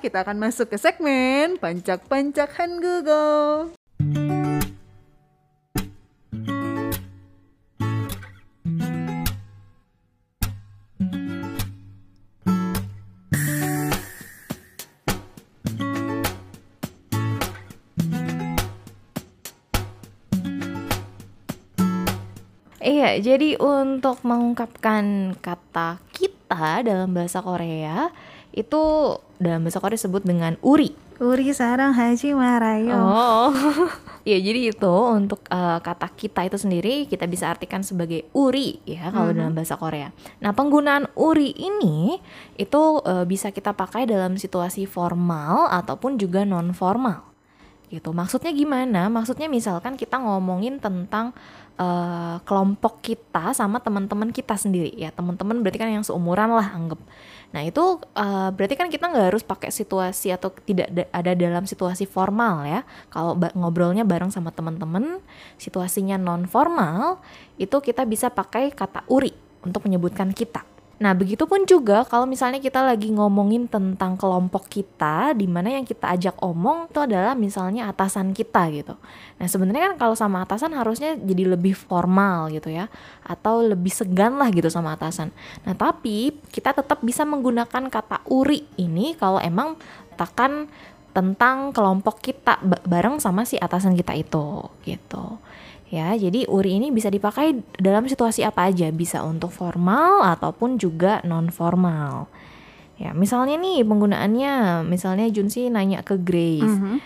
Kita akan masuk ke segmen Pancak-Pancak Hangugo. Iya, jadi untuk mengungkapkan kata kita dalam bahasa Korea itu dalam bahasa Korea disebut dengan uri. Uri sarang haji marayo. Oh, ya jadi itu untuk uh, kata kita itu sendiri kita bisa artikan sebagai uri ya kalau dalam bahasa Korea. Nah penggunaan uri ini itu uh, bisa kita pakai dalam situasi formal ataupun juga non formal gitu. Maksudnya gimana? Maksudnya misalkan kita ngomongin tentang uh, kelompok kita sama teman-teman kita sendiri ya teman-teman berarti kan yang seumuran lah anggap nah itu uh, berarti kan kita nggak harus pakai situasi atau tidak ada dalam situasi formal ya. Kalau ngobrolnya bareng sama teman-teman situasinya non formal itu kita bisa pakai kata uri untuk menyebutkan kita Nah, begitupun juga kalau misalnya kita lagi ngomongin tentang kelompok kita, di mana yang kita ajak omong itu adalah misalnya atasan kita gitu. Nah, sebenarnya kan kalau sama atasan harusnya jadi lebih formal gitu ya, atau lebih segan lah gitu sama atasan. Nah, tapi kita tetap bisa menggunakan kata uri ini kalau emang katakan tentang kelompok kita bareng sama si atasan kita itu gitu. Ya, jadi uri ini bisa dipakai dalam situasi apa aja, bisa untuk formal ataupun juga non formal. Ya, misalnya nih penggunaannya, misalnya Junsi nanya ke Grace, mm -hmm.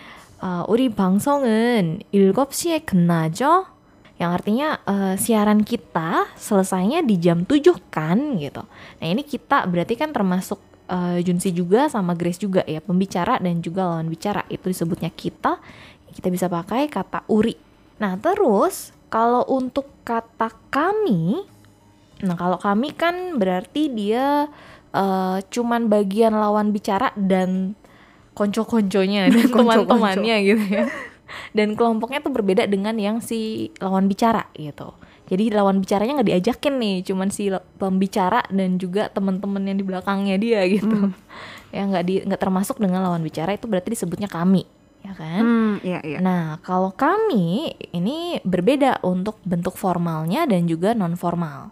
uh, "Uri bangsongen ilgop sih kena jo Yang artinya uh, siaran kita selesainya di jam tujuh kan gitu. Nah, ini kita berarti kan termasuk eh, uh, Junsi juga sama Grace juga ya, pembicara dan juga lawan bicara. Itu disebutnya kita. Kita bisa pakai kata uri Nah, terus kalau untuk kata kami, nah kalau kami kan berarti dia uh, cuman bagian lawan bicara dan konco-konconya dan teman-temannya gitu ya. Dan kelompoknya tuh berbeda dengan yang si lawan bicara gitu. Jadi lawan bicaranya nggak diajakin nih, cuman si pembicara dan juga teman-teman yang di belakangnya dia gitu. Hmm. Ya nggak di nggak termasuk dengan lawan bicara itu berarti disebutnya kami ya kan? Hmm, iya, iya. Nah, kalau kami ini berbeda untuk bentuk formalnya dan juga non formal.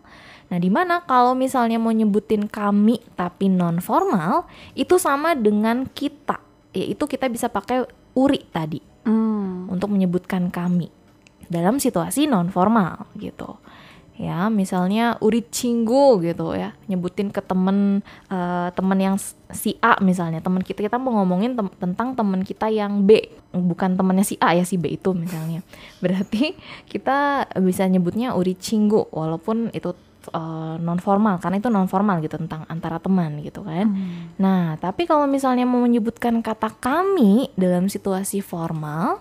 Nah, di mana kalau misalnya mau nyebutin kami tapi non formal itu sama dengan kita, yaitu kita bisa pakai uri tadi hmm. untuk menyebutkan kami dalam situasi non formal gitu ya misalnya urit cinggu gitu ya nyebutin ke temen uh, temen yang si A misalnya teman kita kita mau ngomongin tem tentang temen kita yang B bukan temennya si A ya si B itu misalnya berarti kita bisa nyebutnya urit cinggu walaupun itu uh, non formal karena itu non formal gitu tentang antara teman gitu kan. Hmm. Nah, tapi kalau misalnya mau menyebutkan kata kami dalam situasi formal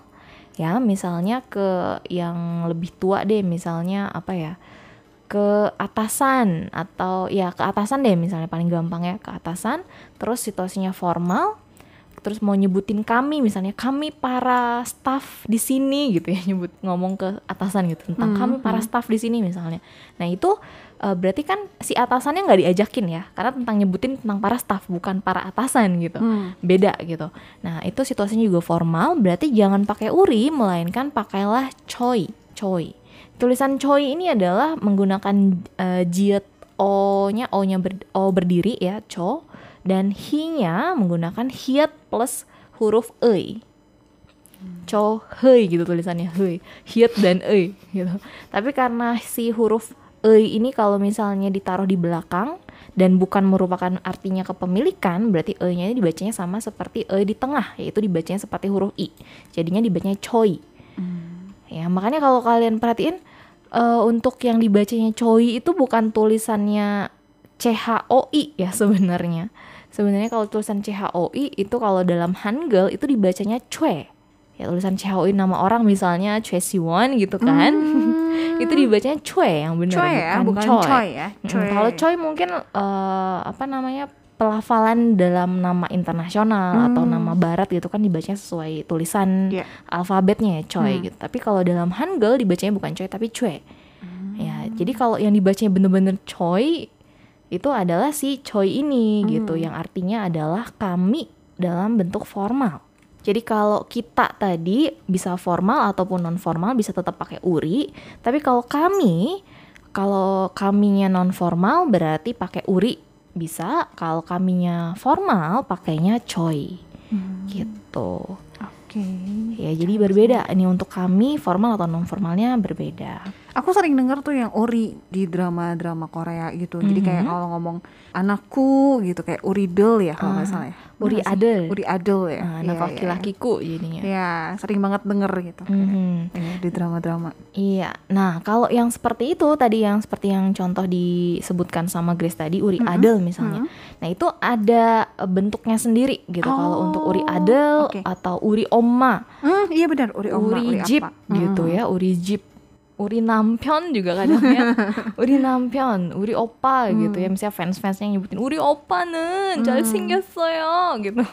ya, misalnya ke yang lebih tua deh, misalnya apa ya? Ke atasan atau ya ke atasan deh misalnya paling gampang ya ke atasan. Terus situasinya formal terus mau nyebutin kami misalnya kami para staff di sini gitu ya nyebut ngomong ke atasan gitu tentang hmm, kami para hmm. staff di sini misalnya. Nah itu uh, berarti kan si atasannya nggak diajakin ya karena tentang nyebutin tentang para staff bukan para atasan gitu. Hmm. beda gitu. Nah itu situasinya juga formal berarti jangan pakai uri melainkan pakailah choi choi tulisan choi ini adalah menggunakan uh, jiet o-nya o-nya ber, o berdiri ya cho dan hi-nya menggunakan hiat plus huruf e. Cho hei gitu tulisannya hei, hiat dan e gitu. Tapi karena si huruf e ini kalau misalnya ditaruh di belakang dan bukan merupakan artinya kepemilikan, berarti e-nya ini dibacanya sama seperti e di tengah, yaitu dibacanya seperti huruf i. Jadinya dibacanya choi. Hmm. Ya, makanya kalau kalian perhatiin uh, untuk yang dibacanya Choi itu bukan tulisannya CHOI ya sebenarnya. Sebenarnya kalau tulisan CHOI itu kalau dalam Hangul itu dibacanya Chue. Ya tulisan CHOI nama orang misalnya Chue Siwon gitu kan. Hmm. itu dibacanya Chue yang benar ya, bukan Choi, Choi ya. Choi. Hmm, kalau Choi mungkin uh, apa namanya pelafalan dalam nama internasional hmm. atau nama barat gitu kan dibacanya sesuai tulisan yeah. alfabetnya ya coy hmm. gitu. Tapi kalau dalam Hangul dibacanya bukan coy tapi cue. Hmm. Ya, jadi kalau yang dibacanya bener-bener coy itu adalah si coy ini hmm. gitu yang artinya adalah kami dalam bentuk formal. Jadi kalau kita tadi bisa formal ataupun non formal bisa tetap pakai uri, tapi kalau kami kalau kaminya non formal berarti pakai uri bisa, kalau kaminya formal pakainya coy. Gitu. Oke. Ya, jadi berbeda. Ini untuk kami formal atau non formalnya berbeda. Aku sering denger tuh yang uri di drama-drama Korea gitu. Jadi kayak Mhm. kalau ngomong anakku gitu kayak Uridel ya kalau nggak Ah, salah ya. Uri adel. Uri adel ya. Nah, Iya, anak iya, laki-lakiku jadinya. Iya, sering banget denger gitu. Mhm. Iya, di drama-drama. Iya. Nah, kalau yang seperti itu tadi yang seperti yang contoh disebutkan sama Grace tadi uri Mhm. adel misalnya. Mhm. Nah, itu ada eh, bentuknya sendiri gitu. Kalau untuk uri Oh, adel oke. atau uri oma, Hmm, iya benar, Uri Oma, uri, Uri jip apa? gitu Hmm. ya, uri jip. 우리 남편 juga kadangnya 우리 남편 우리 오빠 gitu ya misalnya fans-fansnya nyebutin 우리 오빠는 음. 잘생겼어요 gitu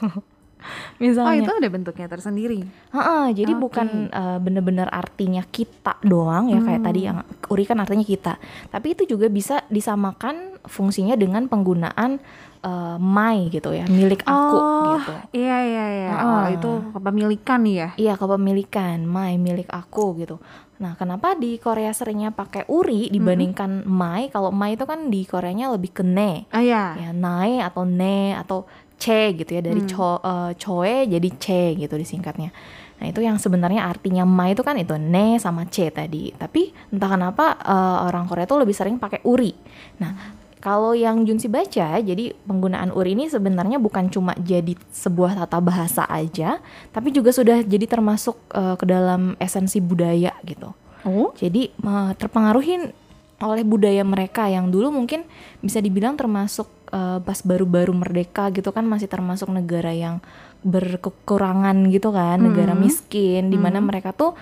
Oh, Misalnya. itu ada bentuknya tersendiri. Heeh, jadi Oke. bukan eh, bener-bener artinya kita doang ya kayak Hmm. tadi yang uri kan artinya kita. Tapi itu juga bisa disamakan fungsinya dengan penggunaan eh, my gitu ya, milik aku Oh, gitu. Iya, iya, iya. Ah. Oh, itu kepemilikan ya. Iya, kepemilikan my milik aku gitu. Nah, kenapa di Korea seringnya pakai uri dibandingkan my? Kalau my itu kan di Koreanya lebih ke ne. Ah, iya. Ya, nae atau ne atau ce gitu ya dari Hmm. co eh, coe jadi ce gitu disingkatnya. Nah itu yang sebenarnya artinya ma itu kan itu ne sama ce tadi. Tapi entah kenapa eh, orang Korea tuh lebih sering pakai uri. Nah kalau yang Junsi baca, jadi penggunaan uri ini sebenarnya bukan cuma jadi sebuah tata bahasa aja, tapi juga sudah jadi termasuk eh, ke dalam esensi budaya gitu. Oh, Jadi eh, terpengaruhi oleh budaya mereka yang dulu mungkin bisa dibilang termasuk eh, pas baru-baru merdeka gitu kan masih termasuk negara yang berkekurangan gitu kan, negara Hmm. miskin di mana mereka tuh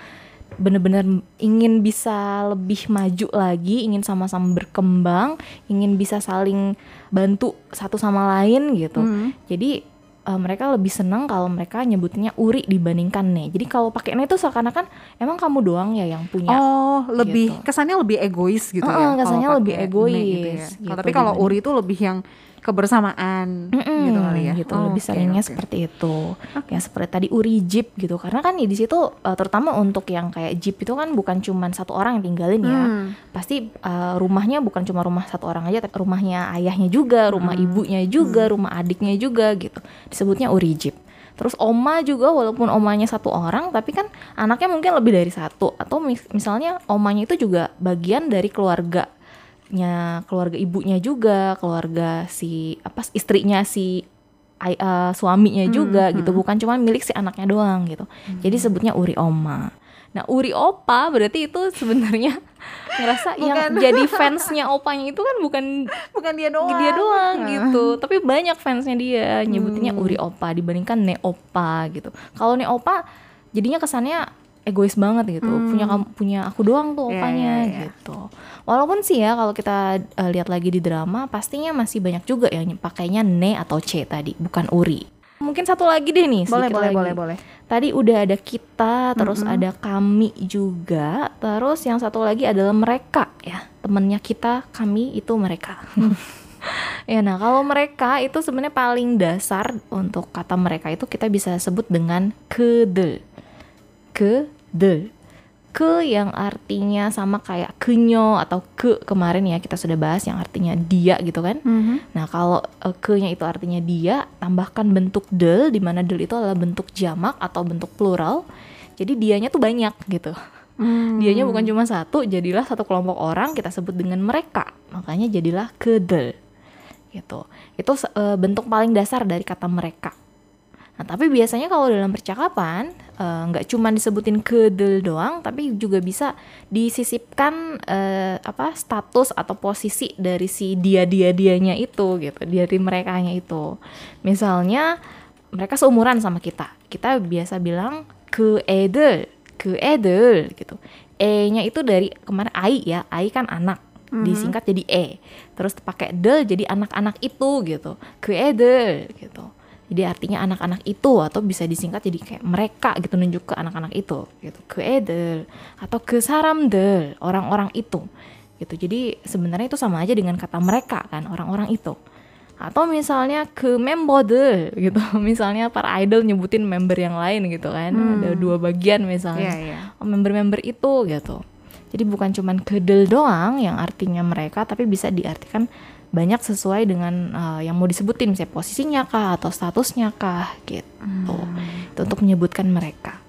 bener-bener ingin bisa lebih maju lagi, ingin sama-sama berkembang, ingin bisa saling bantu satu sama lain gitu. Hmm. Jadi eh, mereka lebih senang kalau mereka nyebutnya uri dibandingkan ne. Jadi kalau pakai ne itu seakan-akan emang kamu doang ya yang punya. Oh, lebih Gitu. kesannya lebih egois gitu Heeh, ya. kesannya lebih egois gitu ya. gitu Tapi kalau Uri itu lebih yang kebersamaan Mm-mm, gitu kali ya. gitu, Oh, lebih oke, seringnya oke. seperti itu. Ya seperti tadi uri jeep gitu. Karena kan di situ eh, terutama untuk yang kayak jeep itu kan bukan cuman satu orang yang tinggalin ya. Hmm. Pasti eh, rumahnya bukan cuma rumah satu orang aja, tapi rumahnya ayahnya juga, rumah ibunya juga, rumah adiknya juga gitu. Disebutnya uri jeep. Terus oma juga walaupun omanya satu orang tapi kan anaknya mungkin lebih dari satu atau mis- misalnya omanya itu juga bagian dari keluarganya keluarga ibunya juga, keluarga si apa istrinya si eh, suaminya juga gitu, bukan cuma milik si anaknya doang gitu. Jadi sebutnya uri oma. Nah, uri opa berarti itu sebenarnya ngerasa yang Bukan. jadi fansnya opanya itu kan bukan Bukan dia doang. dia doang Nah. gitu tapi banyak fansnya dia nyebutinnya Hmm. uri opa dibandingkan ne opa gitu kalau ne opa jadinya kesannya egois banget gitu punya kamu punya aku doang tuh Hmm. Iya, opanya iya, iya. gitu walaupun sih ya kalau kita eh, lihat lagi di drama pastinya masih banyak juga yang pakainya ne atau c tadi bukan uri mungkin satu lagi deh nih Boleh, boleh, lagi. boleh, boleh. Tadi udah ada kita, terus ada kami juga, terus yang satu lagi adalah mereka ya. Temennya kita, kami itu mereka. ya nah, kalau mereka itu sebenarnya paling dasar untuk kata mereka itu kita bisa sebut dengan kedel. Kedel. Ke yang artinya sama kayak kenyo atau ke kemarin ya kita sudah bahas yang artinya dia gitu kan. Mhm. Nah, kalau eh, ke-nya itu artinya dia, tambahkan bentuk del di mana del itu adalah bentuk jamak atau bentuk plural. Jadi dianya tuh banyak gitu. Hmm. Dianya bukan cuma satu, jadilah satu kelompok orang kita sebut dengan mereka. Makanya jadilah kedel. Gitu. Itu eh, bentuk paling dasar dari kata mereka. Nah, tapi biasanya kalau dalam percakapan eh, nggak cuma disebutin kedel doang, tapi juga bisa disisipkan eh, apa status atau posisi dari si dia dia dianya itu gitu, dari merekanya itu. Misalnya mereka seumuran sama kita, kita biasa bilang ke edel, ke edel gitu. E-nya itu dari kemarin ai ya, ai kan anak disingkat jadi e. Terus pakai del jadi anak-anak itu gitu. Ke edel gitu jadi artinya anak-anak itu atau bisa disingkat jadi kayak mereka gitu nunjuk ke anak-anak itu gitu. Ke edel atau ke saramdel orang-orang itu gitu. Jadi sebenarnya itu sama aja dengan kata mereka kan orang-orang itu. Atau misalnya ke member gitu. Misalnya para idol nyebutin member yang lain gitu kan. Hmm. ada dua bagian misalnya. Iya, iya. Oh, member-member itu gitu. Jadi bukan cuman kedel doang yang artinya mereka tapi bisa diartikan banyak sesuai dengan eh, yang mau disebutin misalnya posisinya kah atau statusnya kah gitu Hmm. itu untuk menyebutkan mereka